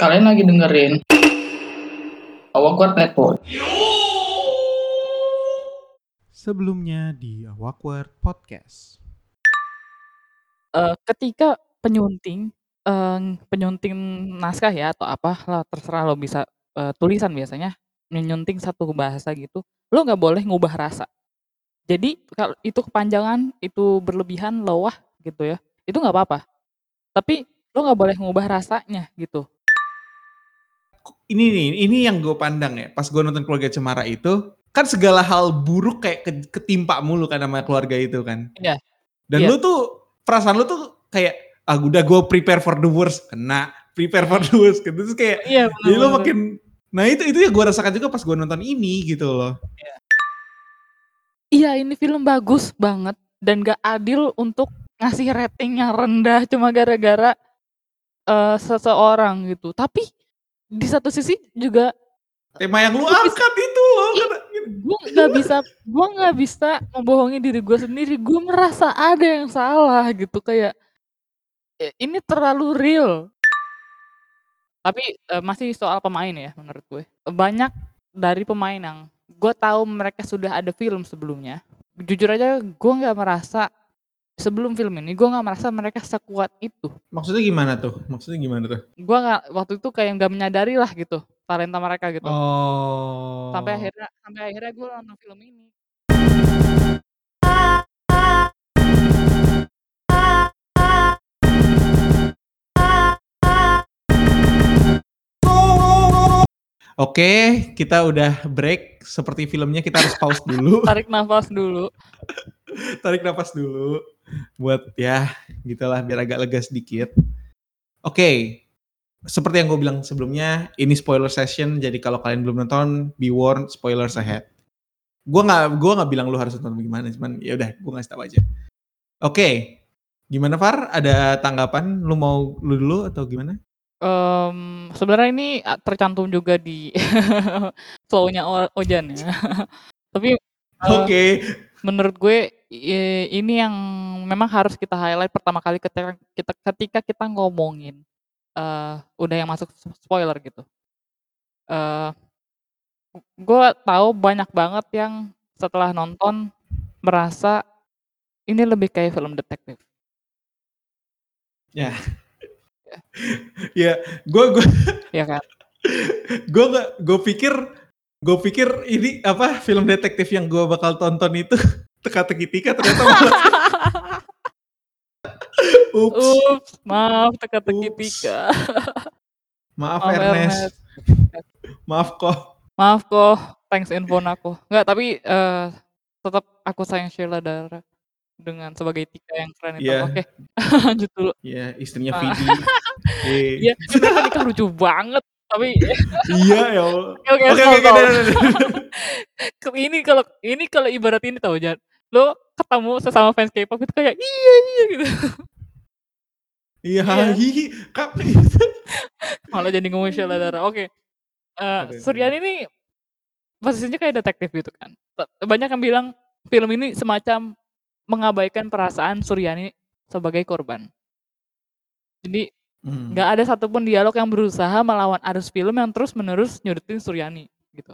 Kalian lagi dengerin Awkward Network. Sebelumnya di Awkward Podcast. Uh, ketika penyunting, uh, penyunting naskah ya atau apa lah terserah lo bisa uh, tulisan biasanya menyunting satu bahasa gitu, lo nggak boleh ngubah rasa. Jadi kalau itu kepanjangan, itu berlebihan, lowah gitu ya, itu nggak apa-apa. Tapi lo nggak boleh ngubah rasanya gitu ini nih, ini yang gue pandang ya. Pas gue nonton keluarga Cemara itu, kan segala hal buruk kayak ketimpa mulu kan sama keluarga itu kan. Iya. Dan iya. lu tuh perasaan lu tuh kayak ah udah gue prepare for the worst, kena prepare for the worst gitu terus kayak iya, bener, jadi lu makin nah itu itu ya gue rasakan juga pas gue nonton ini gitu loh. Iya. iya ini film bagus banget dan gak adil untuk ngasih rating yang rendah cuma gara-gara uh, seseorang gitu. Tapi di satu sisi juga tema yang lu angkat itu loh gue nggak bisa gue nggak bisa membohongi diri gue sendiri. Gue merasa ada yang salah gitu kayak e, ini terlalu real. Tapi uh, masih soal pemain ya menurut gue. Banyak dari pemain yang gue tahu mereka sudah ada film sebelumnya. Jujur aja gue nggak merasa sebelum film ini gue nggak merasa mereka sekuat itu. Maksudnya gimana tuh? Maksudnya gimana tuh? Gue nggak waktu itu kayak nggak menyadari lah gitu talenta mereka gitu. Oh. Sampai akhirnya sampai akhirnya gue nonton film ini. Oke, kita udah break. Seperti filmnya kita harus pause dulu. Tarik nafas dulu. Tarik nafas dulu buat ya gitulah biar agak lega sedikit. Oke, okay. seperti yang gue bilang sebelumnya, ini spoiler session, jadi kalau kalian belum nonton, be warned, spoilers ahead. Gue nggak gue nggak bilang lu harus nonton gimana, cuman ya udah gue ngasih tahu aja. Oke, okay. gimana Far? Ada tanggapan? Lu mau lu dulu atau gimana? Um, sebenarnya ini tercantum juga di flow-nya Ojan ya. Tapi Oke. Okay. Menurut gue ini yang memang harus kita highlight pertama kali ketika kita ketika kita ngomongin, uh, udah yang masuk spoiler gitu. Uh, gue tahu banyak banget yang setelah nonton merasa ini lebih kayak film detektif. Ya. Ya, gue gue Ya kan? gue gak gue pikir gue pikir ini apa film detektif yang gue bakal tonton itu teka-teki tika ternyata malah Ups. Ups, maaf teka-teki tika. maaf, maaf Ernest. Ernest. maaf kok. Maaf kok, thanks info aku. Enggak, tapi uh, tetap aku sayang Sheila Dara dengan sebagai Tika yang keren itu. Yeah. Oke, okay. lanjut dulu. Iya, yeah, istrinya ah. Vidi. Iya, yeah, Tika lucu banget tapi iya ya oke oke oke ini kalau ini kalau ibarat ini tau jangan lo ketemu sesama fans K-pop itu kayak iya iya gitu. Iya iya. kap malah jadi ngomong Sheila oke uh, Suryani ini posisinya kayak detektif gitu kan. Banyak yang bilang film ini semacam mengabaikan perasaan Suryani sebagai korban. Jadi Hmm. Nggak ada satupun dialog yang berusaha melawan arus film yang terus-menerus nyudutin Suryani, gitu.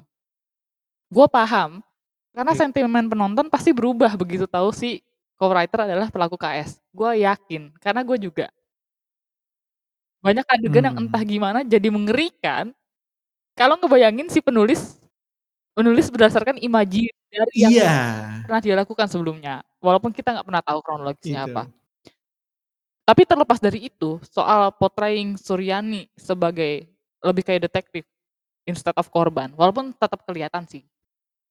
Gue paham, karena yeah. sentimen penonton pasti berubah begitu tahu si co-writer adalah pelaku KS. Gue yakin, karena gue juga. Banyak adegan hmm. yang entah gimana jadi mengerikan, kalau ngebayangin si penulis menulis berdasarkan imaji dari yang yeah. pernah dia lakukan sebelumnya. Walaupun kita nggak pernah tahu kronologisnya apa. Tapi terlepas dari itu, soal portraying Suryani sebagai lebih kayak detektif instead of korban, walaupun tetap kelihatan sih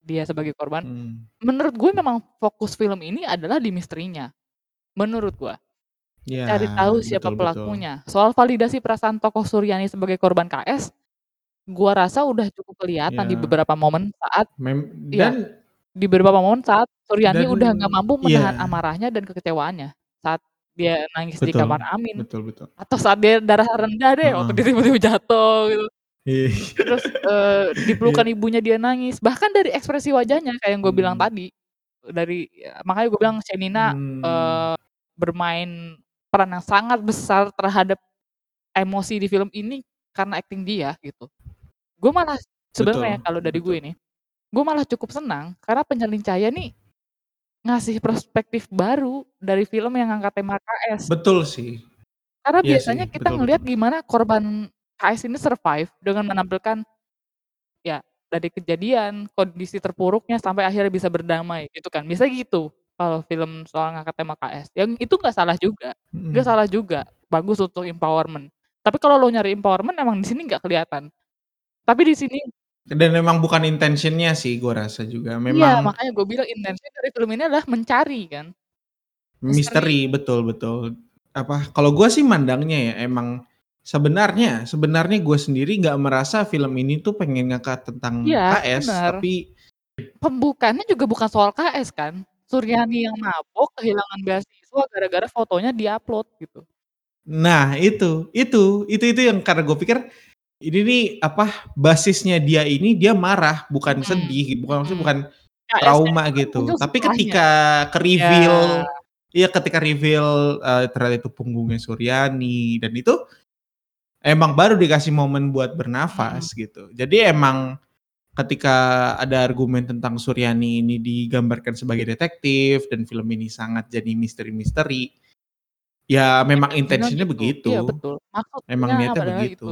dia sebagai korban. Hmm. Menurut gue memang fokus film ini adalah di misterinya. Menurut gue. Ya, Cari tahu siapa betul, pelakunya. Betul. Soal validasi perasaan tokoh Suryani sebagai korban KS, gue rasa udah cukup kelihatan ya. di beberapa momen saat Mem ya, dan di beberapa momen saat Suryani dan, udah nggak mampu menahan ya. amarahnya dan kekecewaannya saat dia nangis di kamar Amin. Betul betul. Atau saat dia darah rendah deh waktu dia tiba-tiba jatuh gitu. Iya. Terus, uh, di pelukan iya. ibunya dia nangis, bahkan dari ekspresi wajahnya kayak yang gue bilang hmm. tadi, dari ya, makanya gue bilang Shenina, hmm. uh, bermain peran yang sangat besar terhadap emosi di film ini, karena acting dia gitu. Gue malah sebenarnya Betul kalau dari gue betul. nih, gue malah cukup senang karena Penyalin Cahaya nih ngasih perspektif baru dari film yang ngangkat tema KS. Betul sih. Karena Iya sih, biasanya kita betul ngelihat gimana korban KS ini survive dengan menampilkan ya dari kejadian, kondisi terpuruknya sampai akhirnya bisa berdamai gitu kan. Biasanya gitu kalau film soal ngangkat tema KS. Yang itu nggak salah juga, nggak Mhm. salah juga, bagus untuk empowerment. Tapi kalau lo nyari empowerment emang di sini nggak kelihatan. Tapi di sini Dan memang bukan intention-nya sih gua rasa juga. Iya, Memang makanya gue bilang intensi dari film ini adalah mencari kan. Misteri. misteri, betul betul. Apa, kalau gua sih mandangnya ya emang sebenarnya sebenarnya gue sendiri nggak merasa film ini tuh pengen ngangkat tentang Iya, KS, bener. tapi Pembukaannya juga bukan soal KS kan. Suryani yang mabok kehilangan beasiswa gara-gara fotonya di-upload gitu. Nah itu itu itu itu yang karena gue pikir ini nih apa, basisnya dia ini dia marah bukan Mhm sedih, bukan maksudnya mhm. bukan KS-nya trauma itu gitu. Tapi ketika Iya. ke-reveal iya ketika reveal, eee, ternyata itu punggungnya Suryani dan itu emang baru dikasih momen buat bernafas gitu. Jadi emang ketika ada argumen tentang Suryani ini digambarkan sebagai detektif dan film ini sangat jadi misteri-misteri, ya memang Bilang intention-nya gitu. begitu. Iya betul. Emang niatnya adalah itu.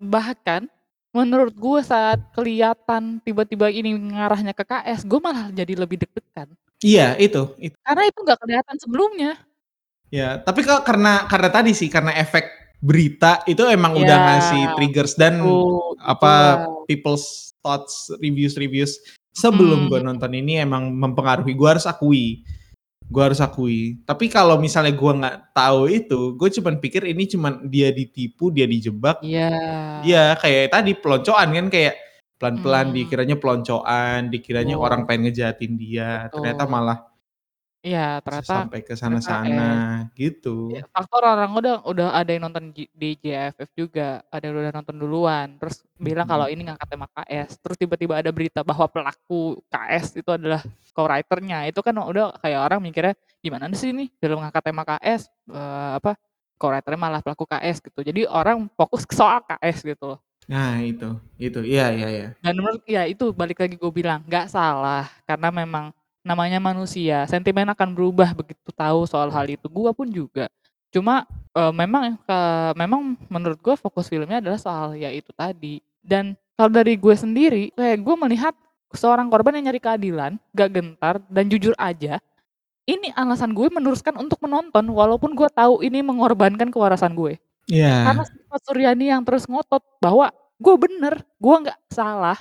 Bahkan menurut gue saat kelihatan tiba-tiba ini ngarahnya ke KS, gue malah jadi lebih deg-degan. Iya itu itu. Karena itu nggak kelihatan sebelumnya. Ya, tapi kalau karena karena tadi sih karena efek berita itu emang Iya. udah ngasih triggers dan apa people's thoughts, reviews-reviews sebelum gue Mhm. nonton ini emang mempengaruhi. Gue harus akui, gue harus akui. Tapi kalau misalnya gue nggak tahu itu, gue cuman pikir ini cuman dia ditipu, dia dijebak. Iya. Iya, kayak tadi peloncoan kan kayak pelan-pelan Mhm. dikiranya peloncoan, dikiranya Betul. orang pengen ngejahatin dia, ternyata malah Iya, ternyata sampai ke sana-sana gitu. Ya, faktor orang udah udah ada yang nonton J di JFF juga, ada yang udah nonton duluan, terus bilang kalau Mhm. ini ngangkat tema KS, terus tiba-tiba ada berita bahwa pelaku KS itu adalah co-writer-nya, itu kan udah kayak orang mikirnya, "Gimana sih ini film ngangkat tema KS, eee, apa, co-writer-nya malah pelaku KS," gitu. Jadi orang fokus ke soal KS gitu loh. Nah itu, itu. Iya iya iya. Dan menurut ya itu balik lagi gue bilang, nggak salah, karena memang namanya manusia, sentimen akan berubah begitu tahu soal hal itu, gua pun juga. Cuma, eee, memang, eee, memang menurut gue fokus filmnya adalah soal ya itu tadi. Dan kalau dari gue sendiri, kayak gue melihat seorang korban yang nyari keadilan, gak gentar dan jujur aja, ini alasan gue meneruskan untuk menonton walaupun gue tahu ini mengorbankan kewarasan gue. Karena Iya. sifat Suryani yang terus ngotot bahwa, "Gue bener, gue nggak salah,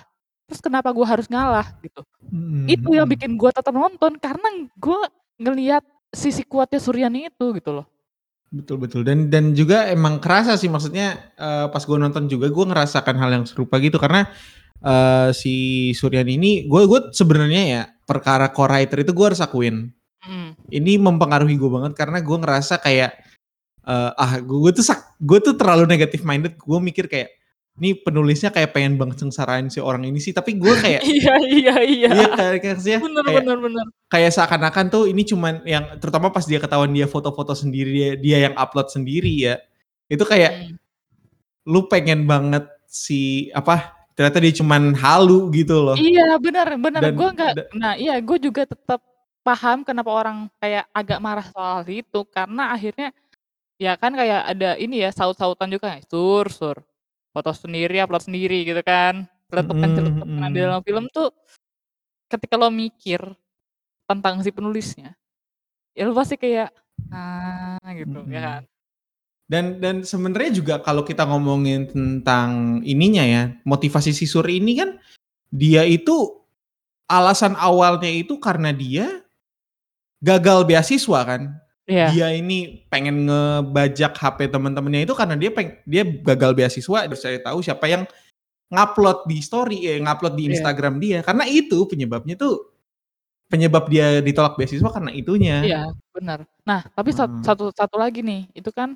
terus kenapa gue harus ngalah?" Gitu. Mhm Itu yang bikin gue tetap nonton karena gue ngelihat sisi kuatnya Suryani itu gitu loh. Betul betul. Dan dan juga emang kerasa sih maksudnya, eee, pas gue nonton juga gue ngerasakan hal yang serupa gitu karena, eee, si Suryani ini gue gue sebenarnya ya perkara co-writer itu gue harus akuin. Mhm. Ini mempengaruhi gue banget karena gue ngerasa kayak, eee, ah gue tuh sak gue tuh terlalu negative minded, gue mikir kayak, "Nih penulisnya kayak pengen banget sengsarain si orang ini sih," tapi gue kayak Iya iya iya. iya kayak kayak maksudnya Bener kayak bener bener. kayak seakan-akan tuh ini cuman yang terutama pas dia ketahuan dia foto-foto sendiri, dia dia yang upload sendiri ya, itu kayak Mhm. lu pengen banget si apa, ternyata dia cuman halu gitu loh. Iya bener, Dan gue nggak nah iya gue juga tetap paham kenapa orang kayak agak marah soal itu, karena akhirnya ya kan kayak ada ini ya, saut-sautan juga kayak, "Sur Sur, foto sendiri, upload sendiri," gitu kan. Mhm Celetukan-celetukan di mhm. dalam film tuh, ketika lo mikir tentang si penulisnya, ya lu pasti kayak, "Ah," gitu ya kan. Mhm. Dan dan sebenarnya juga kalau kita ngomongin tentang ininya ya, motivasi si Sur ini kan, dia itu alasan awalnya itu karena dia gagal beasiswa kan. Iya. Dia ini pengen ngebajak HP temen-temennya itu karena dia peng dia gagal beasiswa, terus cari tahu siapa yang ngupload di story, eh ngupload di Iya. Instagram dia. Karena itu penyebabnya tuh, penyebab dia ditolak beasiswa karena itunya. Iya, bener. Nah, tapi Heeh. satu satu lagi nih, itu kan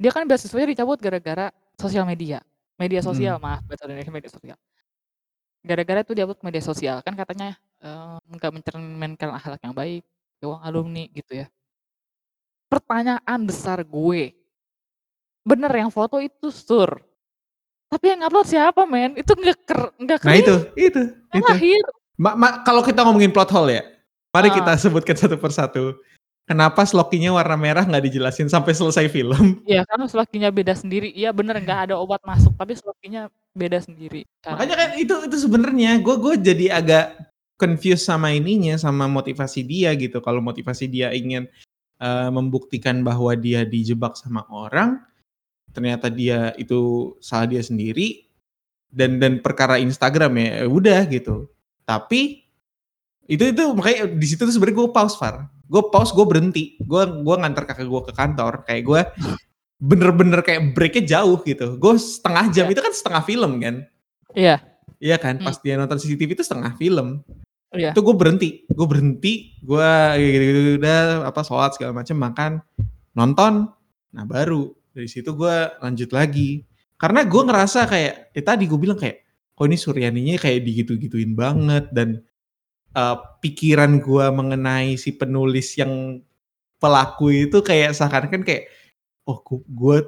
dia kan beasiswanya dicabut gara-gara sosial media. Media sosial, Mhm. maaf bahasa Indonesia media sosial. Gara-gara itu di-upload media sosial, kan katanya, eee, nggak mencerminkan akhlak yang baik, uang alumni gitu ya. Pertanyaan besar gue, bener yang foto itu Sur? Tapi yang upload siapa men? Itu nggak ker nggak Nah itu, itu, Yang itu. lahir. Ma- ma- kalau kita ngomongin plot hole ya, mari Ah. kita sebutkan satu persatu. Kenapa Slokinya warna merah nggak dijelasin sampai selesai film? Iya karena Slokinya beda sendiri. Iya bener nggak ada obat masuk tapi Slokinya beda sendiri. Makanya kan itu itu sebenarnya gue gue jadi agak confused sama ininya sama motivasi dia gitu. Kalau motivasi dia ingin eh, membuktikan bahwa dia dijebak sama orang, ternyata dia itu salah dia sendiri dan dan perkara Instagram ya eh, udah gitu. Tapi itu itu makanya di situ tuh sebenarnya gue pause far. Gue pause, gue berhenti. Gue gua ngantar kakak gue ke kantor. Kayak gue bener-bener kayak breaknya jauh gitu. Gue setengah jam Iya. itu kan setengah film kan. Iya. Iya kan, Hmm. pas dia nonton CCTV itu setengah film. Iya. Itu gue berhenti, gue berhenti, gue gitu-gitu udah apa sholat segala macam makan, nonton, nah baru dari situ gue lanjut lagi. Karena gue ngerasa kayak, ya tadi gue bilang kayak, kok ini Suryaninya kayak digitu-gituin banget dan eh, pikiran gue mengenai si penulis yang pelaku itu kayak seakan-akan kayak, oh gue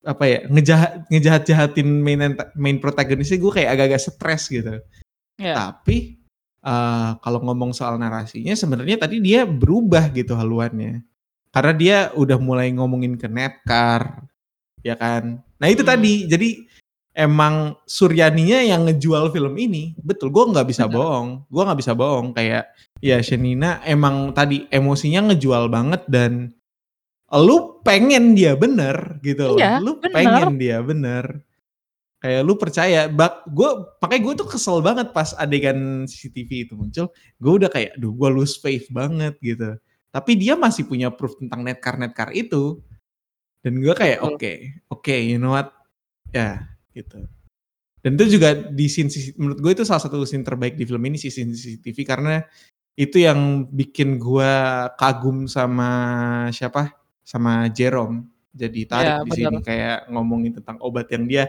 apa ya ngejahat ngejahat jahatin main main protagonisnya gue kayak agak-agak stres gitu. Iya. Tapi eh, kalau ngomong soal narasinya sebenarnya tadi dia berubah gitu haluannya. Karena dia udah mulai ngomongin ke Netcar, ya kan. Nah itu Hmm. tadi, jadi emang Suryaninya yang ngejual film ini. Betul, gue nggak bisa bohong. Gue nggak bisa bohong. Kayak ya Shenina emang tadi emosinya ngejual banget dan lu pengen dia bener gitu. Iya, lu bener. pengen dia bener kayak lu percaya bak gue makanya gue tuh kesel banget pas adegan CCTV itu muncul. Gue udah kayak duh gue lose faith banget gitu. Tapi dia masih punya proof tentang netcar netcar itu. Dan gue kayak oke oke you know what? Ya gitu. Dan itu juga di scene menurut gue itu salah satu scene terbaik di film ini sih scene CCTV karena itu yang bikin gue kagum sama siapa? Sama Jerome. Jadi tarik Iya, di sini kayak ngomongin tentang obat yang dia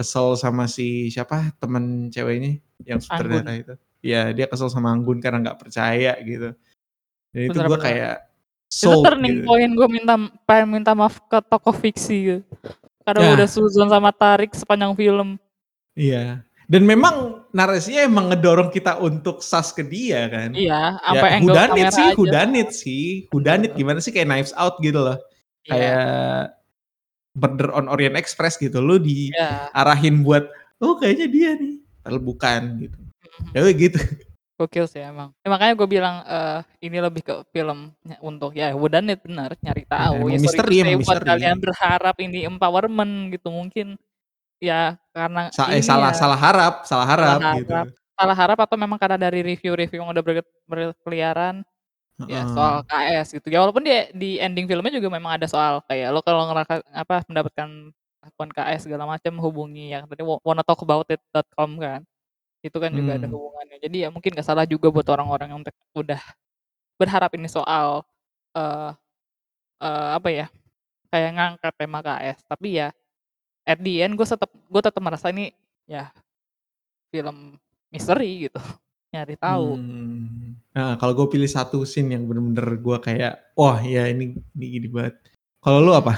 kesel sama si siapa temen ceweknya yang sutradara itu. Ya dia kesel sama Anggun karena nggak percaya gitu. Dan itu gue kayak Itu sold turning gitu. point gue minta pengen minta maaf ke tokoh fiksi gitu. Karena Ya. udah suzon sama Tarik sepanjang film. iya. Dan memang narasinya emang ngedorong kita untuk sas ke dia kan? Iya, ya, sampai angle kamera sih whodunit sih. Whodunit gimana sih? Kayak Knives Out gitu loh. Iya, kayak Murder on Orient Express gitu lu di iya. arahin buat oh kayaknya dia nih padahal bukan gitu Mhm. ya gitu Gokil sih emang. Ya, makanya gue bilang eh, ini lebih ke film untuk ya whodunit benar nyari tahu. emang ya, sorry misteri, say emang buat misteri. kalian berharap ini empowerment gitu mungkin ya karena Sa- eh, ini salah ya, salah harap salah harap Salah gitu harap. salah harap atau memang karena dari review-review yang udah ber- berkeliaran ya Heeh. soal KS gitu ya walaupun dia di ending filmnya juga memang ada soal kayak lo kalau ngerasa apa mendapatkan akun KS segala macam hubungi yang tadi wa- wanna talk about it.com kan itu kan juga ada Hmm. hubungannya jadi ya mungkin gak salah juga buat orang-orang yang udah berharap ini soal eh eh, apa ya kayak ngangkat tema KS tapi ya at the end gue tetap gue tetap merasa ini ya film misteri gitu nyari tahu Hmm. Nah, kalau gue pilih satu scene yang bener-bener gue kayak, wah ya ini ini gini banget. Kalau lu apa?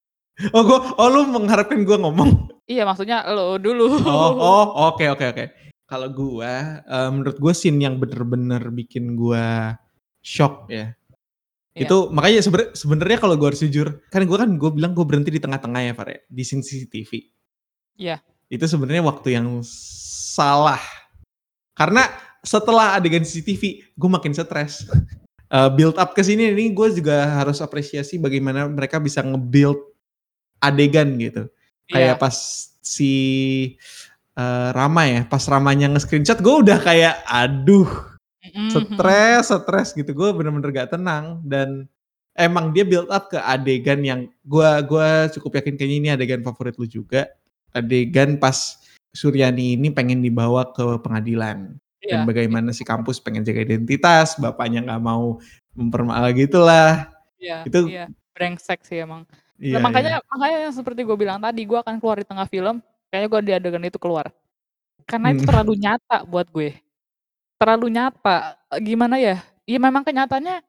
oh gue, oh lu mengharapkan gue ngomong? iya maksudnya lo dulu Oh, oh, oke oke oke. Kalau gue, eh, menurut gue scene yang bener-bener bikin gue shock ya. Iya. Itu makanya sebener- sebenarnya kalau gue harus jujur, kan gue kan gue bilang gue berhenti di tengah-tengah ya, Far ya, di scene CCTV. Iya. Itu sebenarnya waktu yang salah. Karena setelah adegan CCTV, gue makin stres. Eh, build up ke sini ini gue juga harus apresiasi bagaimana mereka bisa nge-build adegan gitu. Kayak Iya. pas si eh, Rama ya, pas Ramanya nge-screenshot gue udah kayak aduh stres, stres gitu. Gue bener-bener gak tenang dan emang dia build up ke adegan yang gua gua cukup yakin kayaknya ini adegan favorit lu juga. Adegan pas Suryani ini pengen dibawa ke pengadilan dan Iya, bagaimana si kampus pengen jaga identitas, bapaknya nggak mau mempermalah gitulah. iya, itu- iya. brengsek sih emang Iya, Nah, makanya iya. makanya yang seperti gue bilang tadi gue akan keluar di tengah film kayaknya gue di adegan itu keluar karena itu Hmm. terlalu nyata buat gue terlalu nyata gimana ya ya memang kenyataannya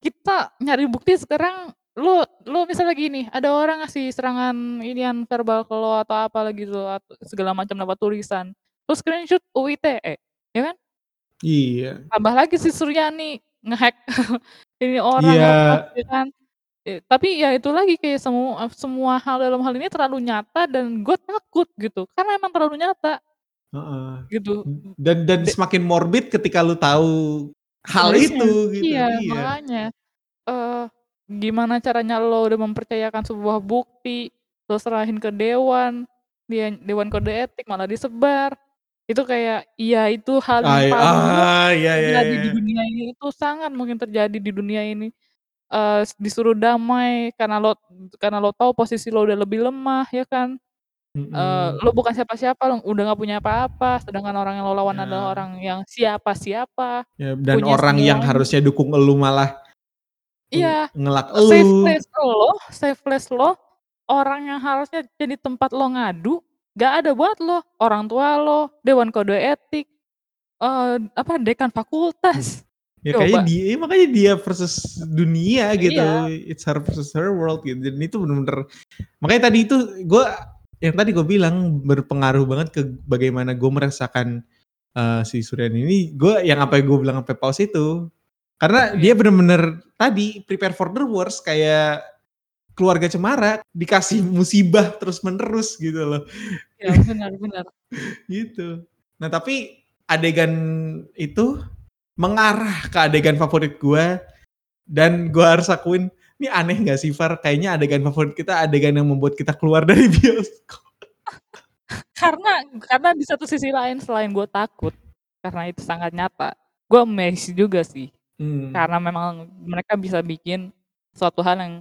kita nyari bukti sekarang lu lu misalnya gini, ada orang ngasih serangan inian verbal ke lo atau apalah gitu atau segala macam lewat tulisan, lu screenshot UITE, ya kan? Iya. Tambah lagi si Suryani nge-hack ini orang Iya. ya kan. Eee, tapi ya itu lagi kayak semua semua hal dalam hal ini terlalu nyata dan gue takut gitu, karena emang terlalu nyata. Heeh. Gitu. Dan dan De semakin morbid ketika lu tahu hal Tulisnya, itu gitu. iya Iya. makanya. Eee, gimana caranya lo udah mempercayakan sebuah bukti, lo serahin ke dewan, dia dewan kode etik malah disebar. Itu kayak iya itu hal yang iya. paling Ah, iya iya terjadi di iya. dunia ini, itu sangat mungkin terjadi di dunia ini. Eee, disuruh damai karena lo karena lo tahu posisi lo udah lebih lemah ya kan. Eee, Mhm. lo bukan siapa-siapa, lo udah nggak punya apa-apa, sedangkan orang yang lo lawan adalah Ya. orang yang siapa-siapa, Ya, dan punya orang yang semuanya. harusnya dukung elu malah Iya, ngelak safe elu. place lo safe place lo, orang yang harusnya jadi tempat lo ngadu, nggak ada buat lo. Orang tua lo, dewan kode etik, eee, apa, dekan fakultas. Ya kayaknya Coba. dia makanya dia versus dunia gitu. Iya. It's her versus her world gitu. Dan itu bener-bener makanya tadi itu gue yang tadi gue bilang berpengaruh banget ke bagaimana gue merasakan eh, si Suryan ini. Gue yang apa yang gue bilang sampai pause itu karena dia Iya. bener-bener tadi prepare for the worst kayak keluarga cemara dikasih musibah terus menerus gitu loh Iya, benar benar. gitu. Nah tapi adegan itu mengarah ke adegan favorit gue dan gue harus akuin ini aneh gak sih Far? Kayaknya adegan favorit kita adegan yang membuat kita keluar dari bioskop. Karena karena di satu sisi lain selain gue takut, karena itu sangat nyata, gue amazed juga sih. Hmm. Karena memang mereka bisa bikin suatu hal yang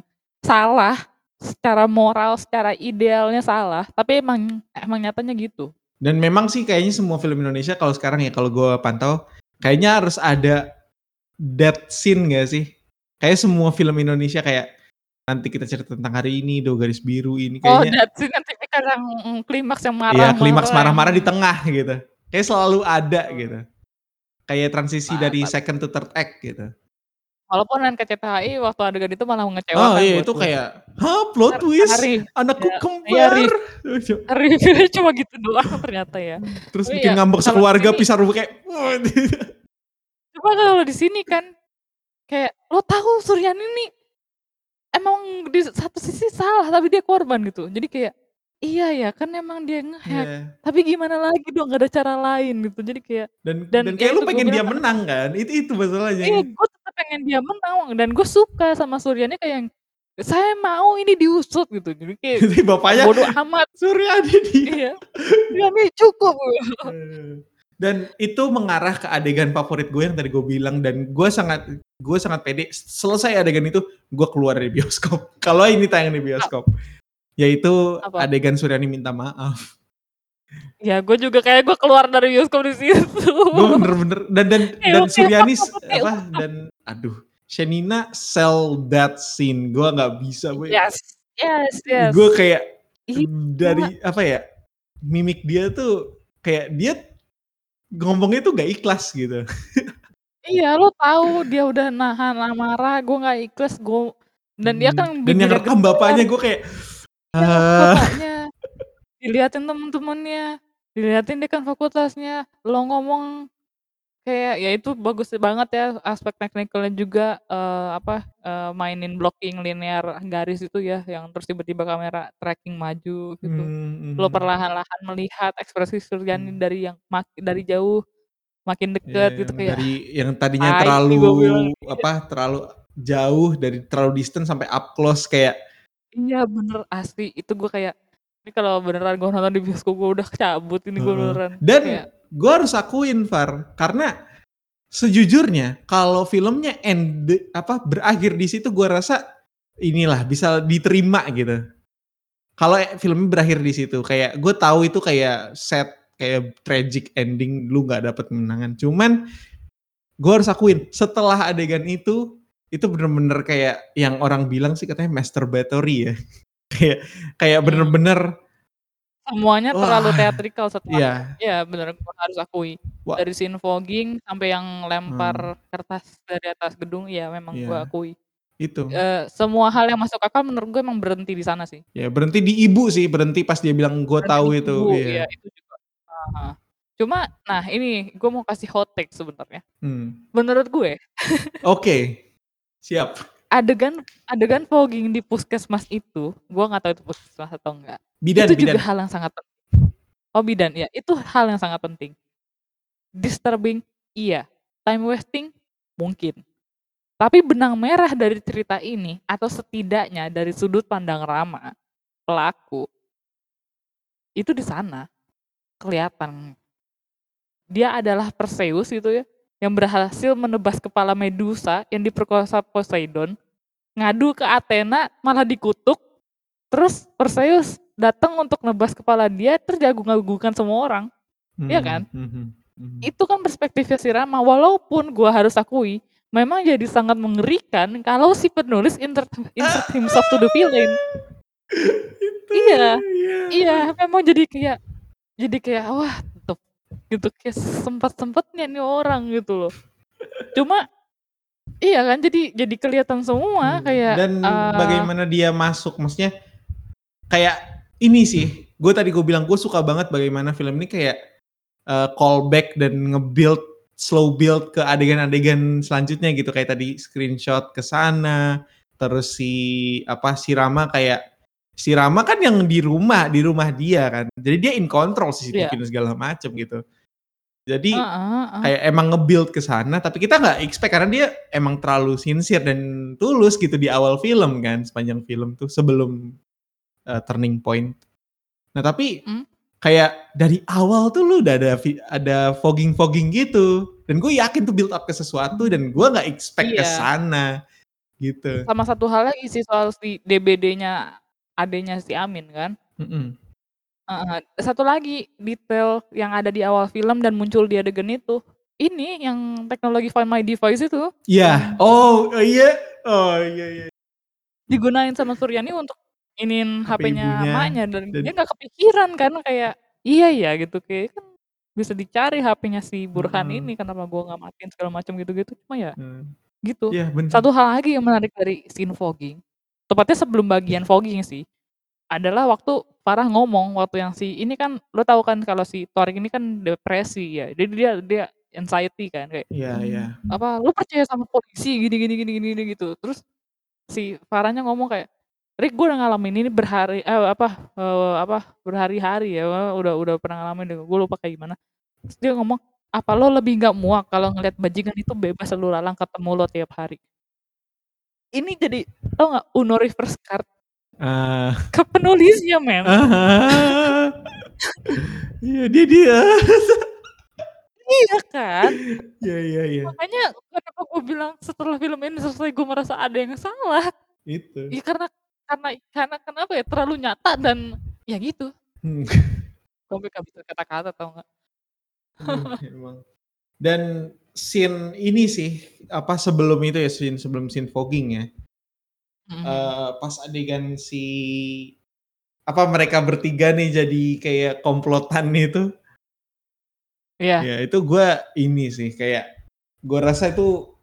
salah secara moral, secara idealnya salah, tapi emang emang nyatanya gitu. Dan memang sih kayaknya semua film Indonesia kalau sekarang ya kalau gue pantau kayaknya harus ada death scene gak sih? Kayak semua film Indonesia kayak nanti kita cerita tentang hari ini, do garis biru ini Oh, kayaknya. that scene kan tipikal yang mm, klimaks yang Iya, marah-marah. klimaks marah-marah di tengah gitu. Kayak selalu ada gitu. Kayak transisi dari Mantap. second to third act gitu. Walaupun NKCTHI waktu adegan itu malah Oh mengecewakan iya buat itu gue. kayak, hah plot twist, re- anakku ya, iya, kembar. re- reviewnya cuma gitu doang ternyata ya. Terus Oh bikin iya, ngambek sekeluarga sini- pisah rumah kayak, Coba kalau di sini kan kayak lo tahu Suryan ini emang di satu sisi salah tapi dia korban gitu. Jadi kayak iya ya kan emang dia ngehack. Iya. Tapi gimana lagi dong gak ada cara lain gitu. Jadi kayak Dan, Dan dan, ya kayak lu itu gua pengen dia menang kan, itu itu masalahnya. iya gue pengen dia menang dan gue suka sama Suryannya kayak yang saya mau ini diusut gitu. Jadi kayak Jadi bapaknya bodoh amat. Suryadi dia. Iya. Suryannya cukup. Dan itu mengarah ke adegan favorit gue yang tadi gue bilang dan gue sangat gue sangat pede selesai adegan itu gue keluar dari bioskop. Kalau ini tayang di bioskop, yaitu Apa? adegan Suryani minta maaf. Ya gue juga kayak gue keluar dari bioskop di situ. gue bener-bener dan dan Eh, dan Suryani apa dan aduh Shenina sell that scene. Gue nggak bisa gue Yes, yes, yes. gue kayak Iya. dari apa ya mimik dia tuh kayak dia ngomongnya tuh gak ikhlas gitu. Iya, lo tahu dia udah nahan amarah, gue nggak ikhlas, gue dan dia kan dan yang rekam bapaknya gue kayak ya, ah. bapaknya, diliatin temen-temennya, diliatin dekan fakultasnya, lo ngomong kayak ya itu bagus banget ya aspek teknikalnya juga eh, apa eh, mainin blocking linear garis itu ya yang terus tiba-tiba kamera tracking maju gitu. hmm, Lo hmm. perlahan-lahan melihat ekspresi Suryani Hmm. dari yang mak- dari jauh makin Iya, deket gitu yang kayak dari yang tadinya tai sih terlalu bilang. apa terlalu jauh dari terlalu distant sampai up close kayak Iya bener asli itu gue kayak ini kalau beneran gue nonton di bioskop gue udah cabut ini gue Heeh. beneran dan kayak gue harus akuin Far. Karena sejujurnya kalau filmnya end apa berakhir di situ gue rasa inilah bisa diterima gitu. Kalau e- filmnya berakhir di situ kayak gue tahu itu kayak set kayak tragic ending lu nggak dapet kemenangan. Cuman gue harus akuin setelah adegan itu itu bener-bener kayak yang orang bilang sih katanya masturbatory ya. Kayak kayak Hmm. bener-bener semuanya Wah, terlalu teatrikal setelah ya ya bener gue harus akui Wah. dari scene fogging sampai yang lempar kertas dari atas gedung ya memang Iya. gue akui Itu. Eee, semua hal yang masuk akal menurut gue emang berhenti di sana sih. Ya berhenti di ibu sih, berhenti pas dia bilang, "Gue Berhenti tahu di itu." ibu, Iya. iya itu juga heeh. Cuma, nah ini gue mau kasih hot take sebenarnya. Hmm. Menurut gue Oke, siap. Adegan adegan fogging di puskesmas itu, gue nggak tahu itu puskesmas atau enggak. Bidan itu juga bidan. hal yang sangat penting. Oh bidan, ya itu hal yang sangat penting. Disturbing, iya. Time wasting, mungkin. Tapi benang merah dari cerita ini, atau setidaknya dari sudut pandang Rama, pelaku, itu di sana. Kelihatan. Dia adalah Perseus gitu ya, yang berhasil menebas kepala Medusa yang diperkosa Poseidon, ngadu ke Athena malah dikutuk, terus Perseus datang untuk nebas kepala dia, terus diagung-agungkan semua orang. Iya Hmm, kan? hmm, hmm, hmm. Itu kan perspektifnya si Rama, walaupun gua harus akui, memang jadi sangat mengerikan kalau si penulis insert, insert himself to the villain. Itu, Iya, iya. iya, memang jadi kayak, jadi kayak wah, tuh, gitu kayak sempat-sempatnya nih orang gitu loh. Cuma, iya kan, jadi jadi kelihatan semua Hmm, kayak. Dan eh, bagaimana dia masuk, maksudnya kayak ini sih, gue tadi gue bilang gue suka banget bagaimana film ini kayak eh, callback dan nge-build slow build ke adegan-adegan selanjutnya gitu kayak tadi screenshot ke sana terus si apa si Rama kayak si Rama kan yang di rumah di rumah dia kan jadi dia in control CCTV Iya. dan segala macam gitu jadi Heeh, heeh. kayak emang nge-build ke sana tapi kita nggak expect karena dia emang terlalu sincere dan tulus gitu di awal film kan sepanjang film tuh sebelum uh, turning point. Nah tapi Hmm. kayak dari awal tuh lu udah ada vi- ada fogging fogging gitu dan gue yakin tuh build up ke sesuatu dan gue nggak expect ke Iya. sana gitu. Sama satu hal lagi sih soal si DBD-nya adenya si Amin kan. Mm-mm. Heeh, satu lagi detail yang ada di awal film dan muncul di adegan itu. Ini yang teknologi Find My Device itu Iya. Oh oh iya. Oh iya iya. digunain sama Suryani untuk inin HP HP-nya ibunya, emaknya dan, dan- dia nggak kepikiran kan kayak iya ya gitu kayak kan bisa dicari HP-nya si Burhan Mm-mm. ini kenapa gua nggak matiin segala macam gitu-gitu cuma ya Hmm. gitu. Iya benar. Satu hal lagi yang menarik dari scene fogging, tepatnya sebelum bagian fogging sih, adalah waktu Farah ngomong waktu yang si ini kan lo tahu kan kalau si Torik ini kan depresi ya, jadi dia dia anxiety kan kayak Iya iya. apa lo percaya sama polisi gini gini gini gini, gini gitu, terus si Farahnya ngomong kayak Rick gue udah ngalamin ini berhari eh apa eh, apa berhari-hari ya udah udah pernah ngalamin gue lupa kayak gimana. Terus dia ngomong apa lo lebih nggak muak kalau ngeliat bajingan itu bebas lalu lalang ketemu lo tiap hari? Ini jadi tau nggak Uno reverse card Ah. ke penulisnya men. Iya dia dia. iya kan Iya iya iya. makanya kenapa gue bilang setelah film ini selesai gue merasa ada yang salah Itu. ya karena karena karena kenapa ya terlalu nyata dan ya gitu Hmm. gue gak bisa kata-kata tau nggak Aduh, emang. Dan scene ini sih apa sebelum itu ya scene sebelum scene fogging ya. Mhm. eh, pas adegan si apa mereka bertiga nih jadi kayak komplotan itu. Iya. Ya itu gua ini sih kayak gua rasa itu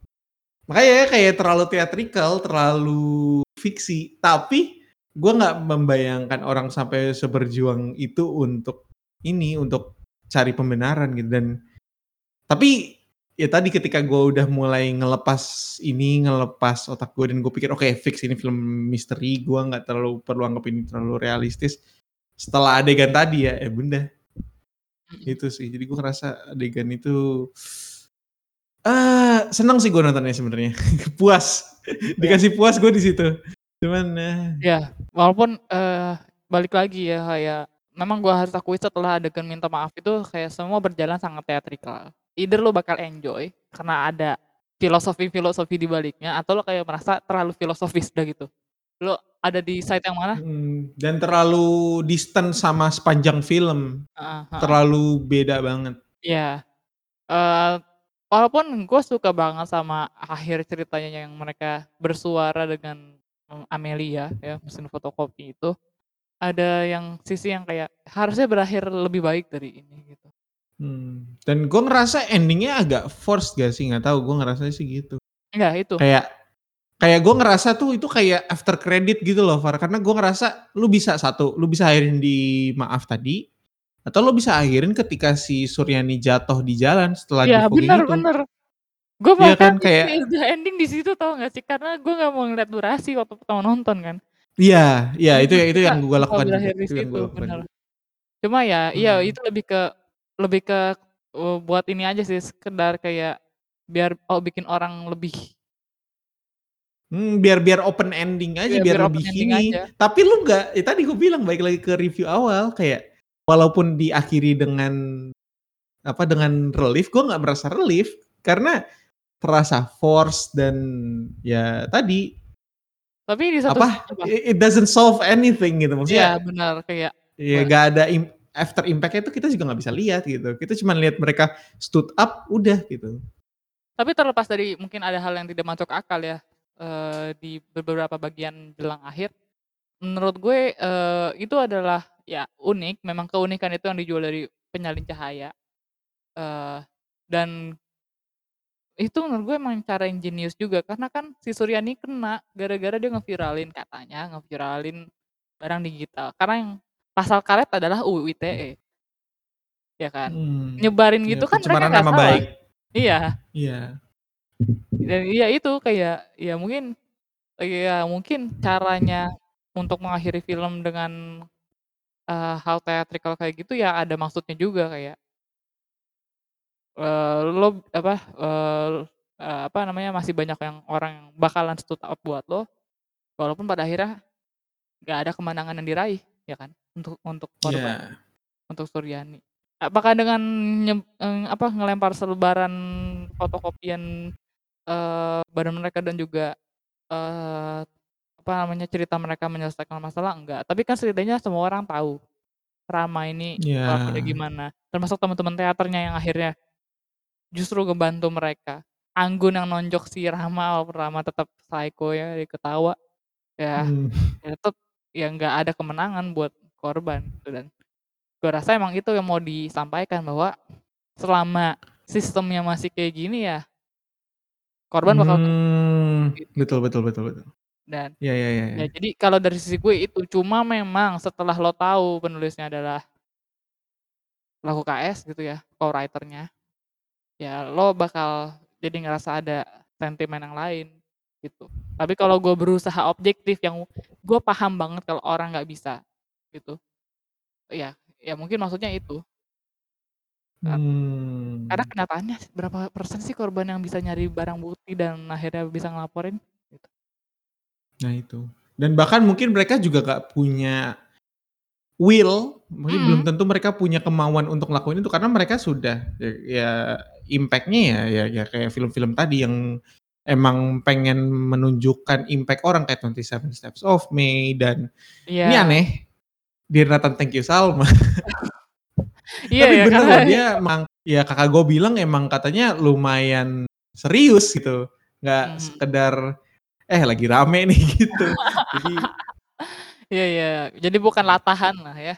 makanya ya kayak terlalu teatrikal, terlalu fiksi. Tapi gua nggak membayangkan orang sampai seberjuang itu untuk ini untuk cari pembenaran gitu dan tapi ya tadi ketika gue udah mulai ngelepas ini ngelepas otak gue dan gue pikir oke fix ini film misteri gue nggak terlalu perlu anggap ini terlalu realistis. Setelah adegan tadi ya eh bunda. Itu sih jadi gue ngerasa adegan itu ah seneng sih gue nontonnya sebenarnya. Puas. Dikasih puas gue di situ. Cuman eh, Ya, walaupun eh balik lagi ya kayak memang gua harus akui setelah adegan minta maaf itu kayak semua berjalan sangat teatrikal. Either lo bakal enjoy karena ada filosofi-filosofi di baliknya atau lo kayak merasa terlalu filosofis udah gitu. Lo ada di side yang mana? hmm, dan terlalu distant sama sepanjang film Heeh, heeh. terlalu beda banget Iya. Eh walaupun gue suka banget sama akhir ceritanya yang mereka bersuara dengan mm, Amelia ya mesin fotokopi itu ada yang sisi yang kayak harusnya berakhir lebih baik dari ini gitu. Hmm, dan gue ngerasa endingnya agak forced gak sih nggak tahu gue ngerasa sih gitu Enggak itu. kayak kayak gue ngerasa tuh itu kayak after credit gitu loh Far karena gue ngerasa lu bisa satu lu bisa akhirin di maaf tadi atau lu bisa akhirin ketika si Suryani jatuh di jalan setelah Iya difogging bener itu bener. Gue Iya bahkan kan kayak udah ending di situ tau gak sih? Karena gue gak mau ngeliat durasi waktu pertama nonton kan. iya iya itu itu yang gue lakukan juga di itu yang gue lakukan bener. Cuma ya iya Hmm. itu lebih ke lebih ke uh, buat ini aja sih sekedar kayak biar oh bikin orang lebih Hmm, biar biar open ending aja Iya, biar, biar lebih ini aja. tapi lu nggak ya tadi gue bilang baik lagi ke review awal kayak walaupun diakhiri dengan apa dengan relief gue nggak merasa relief karena terasa force dan ya tadi Tapi di satu apa apa? it doesn't solve anything gitu Iya maksudnya benar kayak ya Bener. gak ada im- after impact itu kita juga nggak bisa lihat gitu kita cuma lihat mereka stood up udah gitu Tapi terlepas dari mungkin ada hal yang tidak masuk akal ya eh, di beberapa bagian jelang akhir, menurut gue eh, itu adalah ya unik. Memang keunikan itu yang dijual dari penyalin cahaya. eh dan itu menurut gue emang cara yang jenius juga karena kan si Suryani kena gara-gara dia ngeviralin katanya ngeviralin barang digital karena yang pasal karet adalah UU ITE ya kan? Hmm, nyebarin ya, gitu kan mereka nggak salah. baik. Iya. Iya. Dan iya itu kayak ya mungkin ya mungkin caranya untuk mengakhiri film dengan eh, hal teatrikal kayak gitu ya ada maksudnya juga kayak eh, lo apa eh, eh, apa namanya masih banyak yang orang yang bakalan stood up buat lo walaupun pada akhirnya nggak ada kemenangan yang diraih ya kan? Untuk untuk korban. Iya untuk Suryani. Apakah dengan eh, apa ngelempar selebaran fotokopian eh, badan mereka dan juga eh, apa namanya cerita mereka menyelesaikan masalah? Enggak. Tapi kan setidaknya semua orang tahu Rama ini iya. kelakuannya gimana. Termasuk teman-teman teaternya yang akhirnya justru ngebantu mereka. Anggun yang nonjok si Rama walaupun Rama tetap psycho ya dia ketawa. Ya Hmm. ya tetap ya nggak ada kemenangan buat korban gitu. dan gue rasa emang itu yang mau disampaikan bahwa selama sistemnya masih kayak gini ya korban bakal Hmm, gitu. betul betul betul betul. dan Ya ya ya. ya ya. jadi kalau dari sisi gue itu cuma memang setelah lo tahu penulisnya adalah laku KS gitu ya co-writernya ya lo bakal jadi ngerasa ada sentimen yang lain gitu tapi kalau gue berusaha objektif yang gue paham banget kalau orang nggak bisa gitu ya ya mungkin maksudnya itu Hmm. karena kenyataannya berapa persen sih korban yang bisa nyari barang bukti dan akhirnya bisa ngelaporin Nah itu. Dan bahkan mungkin mereka juga gak punya will, mungkin Mm. belum tentu mereka punya kemauan untuk ngelakuin itu karena mereka sudah ya, ya impactnya ya, ya ya kayak film-film tadi yang emang pengen menunjukkan impact orang kayak 27 Steps of May dan ini Iya. aneh. Nathan Thank You Salma. Iya Tapi ya bener karena loh dia emang ya kakak gue bilang emang katanya lumayan serius gitu. Nggak Mhm. sekedar eh lagi rame nih gitu. Jadi Iya iya. Jadi bukan latahan lah ya.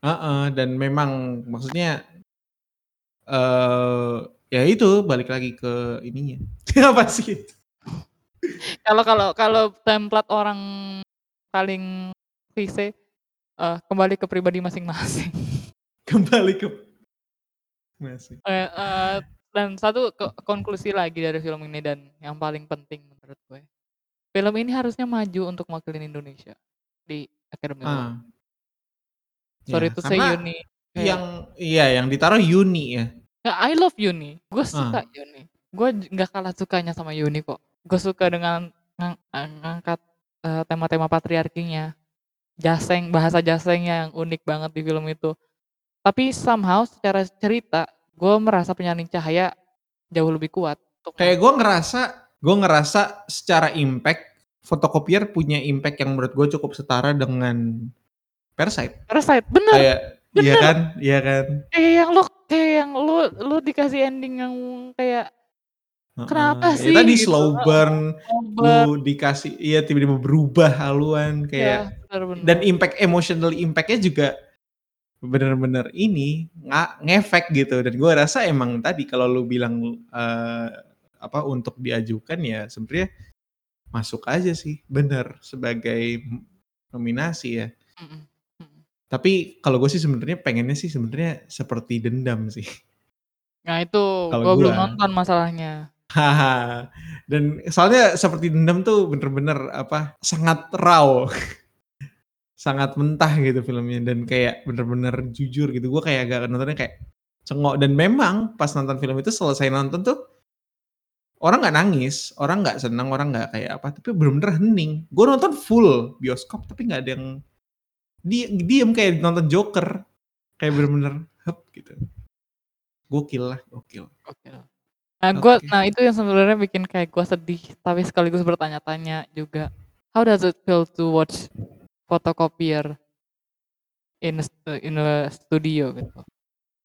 Heeh, dan memang maksudnya eh ya itu balik lagi ke ininya. Apa sih? Kalau kalau kalau template orang paling klise eh, kembali ke pribadi masing-masing. Kembali ke masih. Eh, eh, dan satu ke- konklusi lagi dari film ini dan yang paling penting menurut gue. Film ini harusnya maju untuk mewakili Indonesia di Academy Award. Ah. Sorry Ya, to say karena. Kayak, Yang iya yang ditaruh Yuni ya. I love Yuni. Gue Ah. suka Yuni. Gue j- nggak kalah sukanya sama Yuni kok. Gue suka dengan ngang- eh, ngangkat eh, tema-tema patriarkinya. Jaseng, bahasa jasengnya yang unik banget di film itu. Tapi somehow secara cerita, gue merasa penyalin cahaya jauh lebih kuat. Untuk Kayak gue ngerasa gue ngerasa secara impact fotokopier punya impact yang menurut gue cukup setara dengan Parasite. Parasite, bener. Kayak iya kan? Iya kan? Kayak yang kayak yang lu, lu dikasih ending yang kayak Kenapa Heeh. sih Ya tadi gitu? slow burn, over. lu dikasih iya tiba-tiba berubah haluan kayak Ya, bener-bener. dan impact emotional impactnya juga bener-bener ini nggak ngefek gitu dan gue rasa emang tadi kalau lu bilang eh, apa untuk diajukan ya sebenarnya masuk aja sih, bener sebagai nominasi ya. Mhm, mhm. Tapi kalau gue sih sebenarnya pengennya sih sebenarnya seperti Dendam sih. Nah itu, gue belum nonton masalahnya. Dan soalnya seperti Dendam tuh bener-bener apa, sangat raw. sangat mentah gitu filmnya dan kayak bener-bener jujur gitu. Gue kayak agak nontonnya kayak cengok dan memang pas nonton film itu selesai nonton tuh orang nggak nangis, orang nggak senang, orang nggak kayak apa, tapi bener-bener hening. Gue nonton full bioskop tapi nggak ada yang di, diem kayak nonton Joker, kayak bener-bener hep gitu. Gokil lah, gokil. Oke. Nah gue, Oke. nah itu yang sebenarnya bikin kayak gue sedih, tapi sekaligus bertanya-tanya juga. How does it feel to watch photocopier in a, in a studio gitu?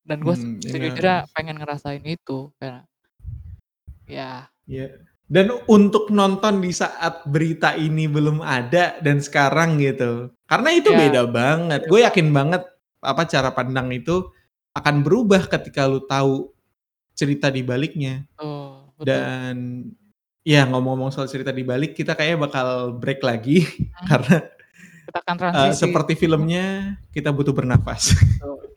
Dan gue Hmm, in a- sejujurnya pengen ngerasain itu karena ya Ya. Dan untuk nonton di saat berita ini belum ada dan sekarang gitu. Karena itu Ya. beda banget. Gue yakin banget apa cara pandang itu akan berubah ketika lu tahu cerita di baliknya. tuh betul. Dan ya ngomong-ngomong soal cerita di balik, kita kayaknya bakal break lagi Hmm. karena kita akan transisi. seperti filmnya kita butuh bernafas. Tuh.